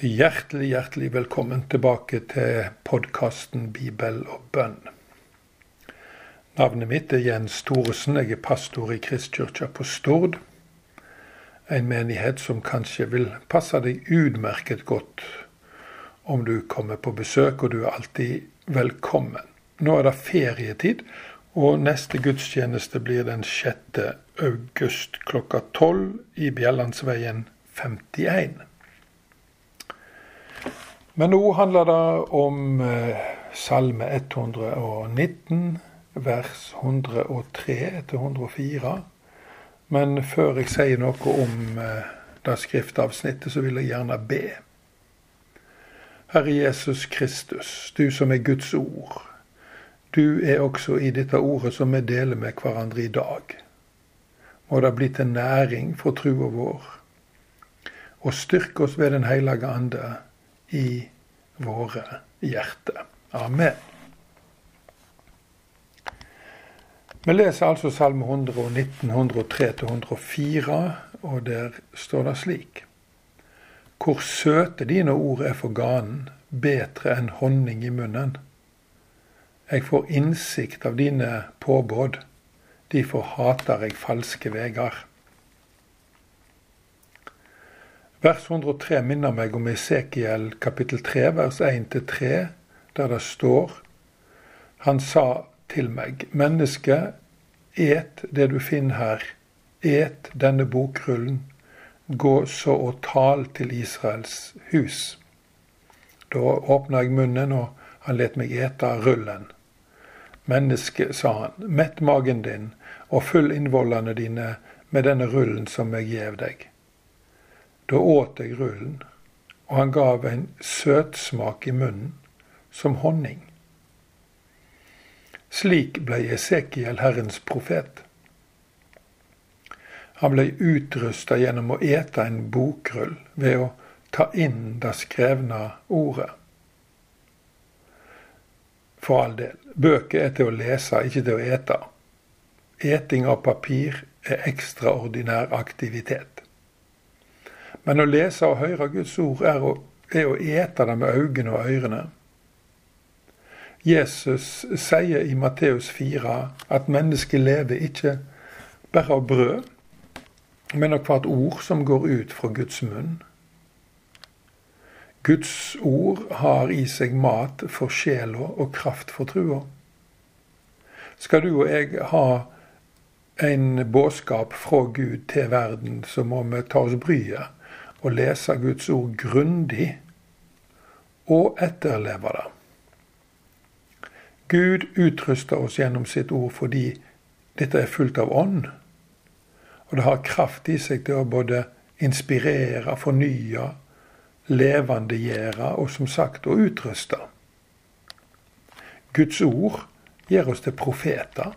Hjertelig, hjertelig velkommen tilbake til podkasten Bibel og bønn. Navnet mitt er Jens Thoresen. Jeg er pastor i Kristkirka på Stord. En menighet som kanskje vil passe deg utmerket godt om du kommer på besøk, og du er alltid velkommen. Nå er det ferietid, og neste gudstjeneste blir den 6. august klokka 12 i Bjellandsveien 51. Men nå handler det om eh, Salme 119, vers 103 til 104. Men før jeg sier noe om eh, det skriftavsnittet, så vil jeg gjerne be. Herre Jesus Kristus, du som er Guds ord. Du er også i dette ordet som vi deler med hverandre i dag. Må det bli til næring for trua vår. Og styrke oss ved Den hellige ande i våre hjerter. Amen. Vi leser altså Salme 119, 103-104, og der står det slik. Hvor søte dine ord er for ganen, bedre enn honning i munnen. Jeg får innsikt av dine påbud, derfor hater jeg falske vegar. Vers 103 minner meg om Esekiel kapittel 3, vers 1-3, der det står Han sa til meg, menneske, et det du finner her, et denne bokrullen, gå så og tal til Israels hus. Da åpna jeg munnen, og han let meg ete rullen. Menneske, sa han, mett magen din og fyll innvollene dine med denne rullen som jeg gjev deg. Da åt jeg rullen, og han gav en søtsmak i munnen, som honning. Slik ble Esekiel Herrens profet. Han ble utrusta gjennom å ete en bokrull ved å ta inn det skrevne ordet. For all del, bøker er til å lese, ikke til å ete. Eting av papir er ekstraordinær aktivitet. Men å lese og høre Guds ord er å, er å ete det med øynene og ørene. Jesus sier i Matteus 4 at mennesket lever ikke bare av brød, men av hvert ord som går ut fra Guds munn. Guds ord har i seg mat for sjela og kraft for trua. Skal du og jeg ha en budskap fra Gud til verden, så må vi ta oss bryet å lese Guds ord grundig og etterleve det. Gud utruster oss gjennom sitt ord fordi dette er fullt av ånd. Og det har kraft i seg til å både inspirere, fornye, levendegjøre og som sagt å utruste. Guds ord gjør oss til profeter.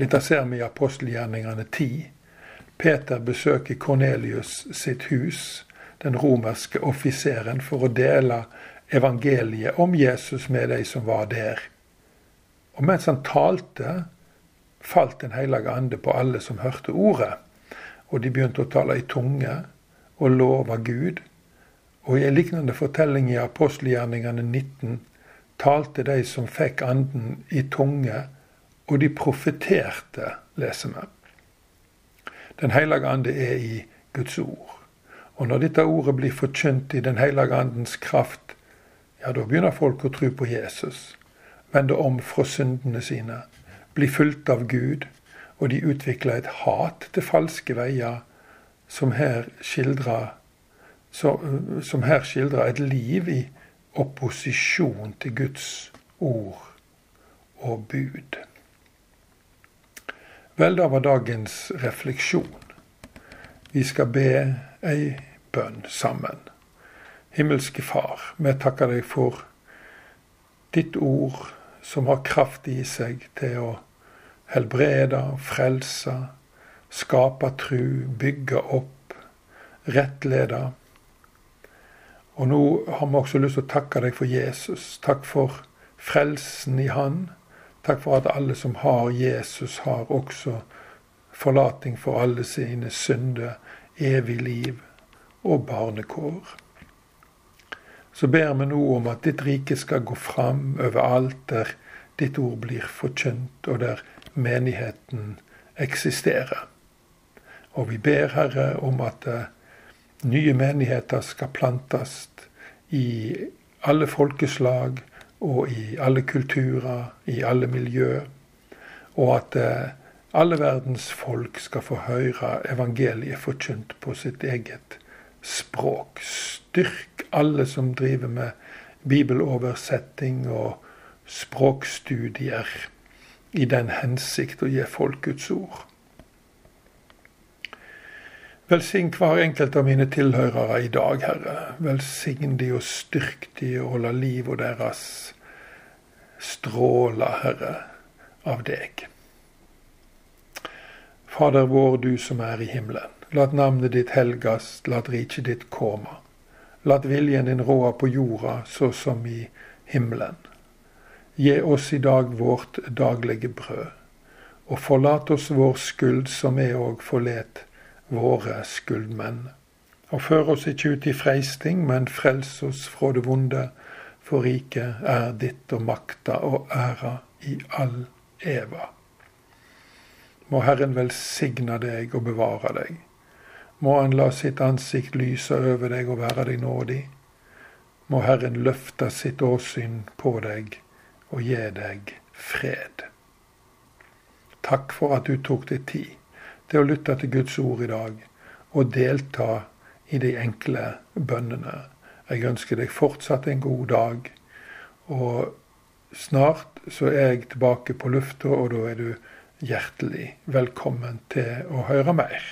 Dette ser vi i apostelgjerningene 10 Peter besøker Kornelius sitt hus, den romerske offiseren, for å dele evangeliet om Jesus med de som var der. Og mens han talte, falt Den hellige ande på alle som hørte ordet. Og de begynte å tale i tunge og love Gud. Og i en lignende fortelling i apostelgjerningene 19 talte de som fikk anden i tunge, og de profeterte, leser vi. Den hellige ande er i Guds ord. Og når dette ordet blir forkynt i Den hellige andens kraft, ja, da begynner folk å tro på Jesus, vende om fra syndene sine, bli fulgt av Gud, og de utvikler et hat til falske veier, som her skildrer som, her skildrer et liv i opposisjon til Guds ord og bud. Vel, da var dagens refleksjon. Vi skal be ei bønn sammen. Himmelske Far, vi takker deg for ditt ord som har kraft i seg til å helbrede, frelse, skape tru, bygge opp, rettlede. Og nå har vi også lyst til å takke deg for Jesus. Takk for frelsen i Han. Takk for at alle som har Jesus, har også forlating for alle sine synder, evig liv og barnekår. Så ber vi nå om at ditt rike skal gå fram overalt der ditt ord blir forkynt, og der menigheten eksisterer. Og vi ber, Herre, om at uh, nye menigheter skal plantes i alle folkeslag og i alle kulturer, i alle miljøer. Og at uh, alle verdens folk skal få høre evangeliet forkynt på sitt eget språk. Styrk alle som driver med bibeloversetting og språkstudier i den hensikt å gi folk Guds ord. Velsign hver enkelt av mine tilhørere i dag, Herre. Velsign de og styrk de og la livet deres stråle, Herre, av deg. Fader vår, du som er i himmelen. Lat navnet ditt helgast, lat riket ditt komme. Lat viljen din råde på jorda så som i himmelen. Gi oss i dag vårt daglige brød, og forlat oss vår skyld som vi òg forlet våre skuldmenn. Og før oss ikke ut i freisting, men frels oss fra det vonde, for riket er ditt og makta og æra i all eva. Må Herren velsigne deg og bevare deg. Må Han la sitt ansikt lyse over deg og være deg nådig. Må Herren løfte sitt åsyn på deg og gi deg fred. Takk for at du tok deg tid til å lytte til Guds ord i dag og delta i de enkle bønnene. Jeg ønsker deg fortsatt en god dag. Og snart så er jeg tilbake på lufta, og da er du hjertelig velkommen til å høre mer.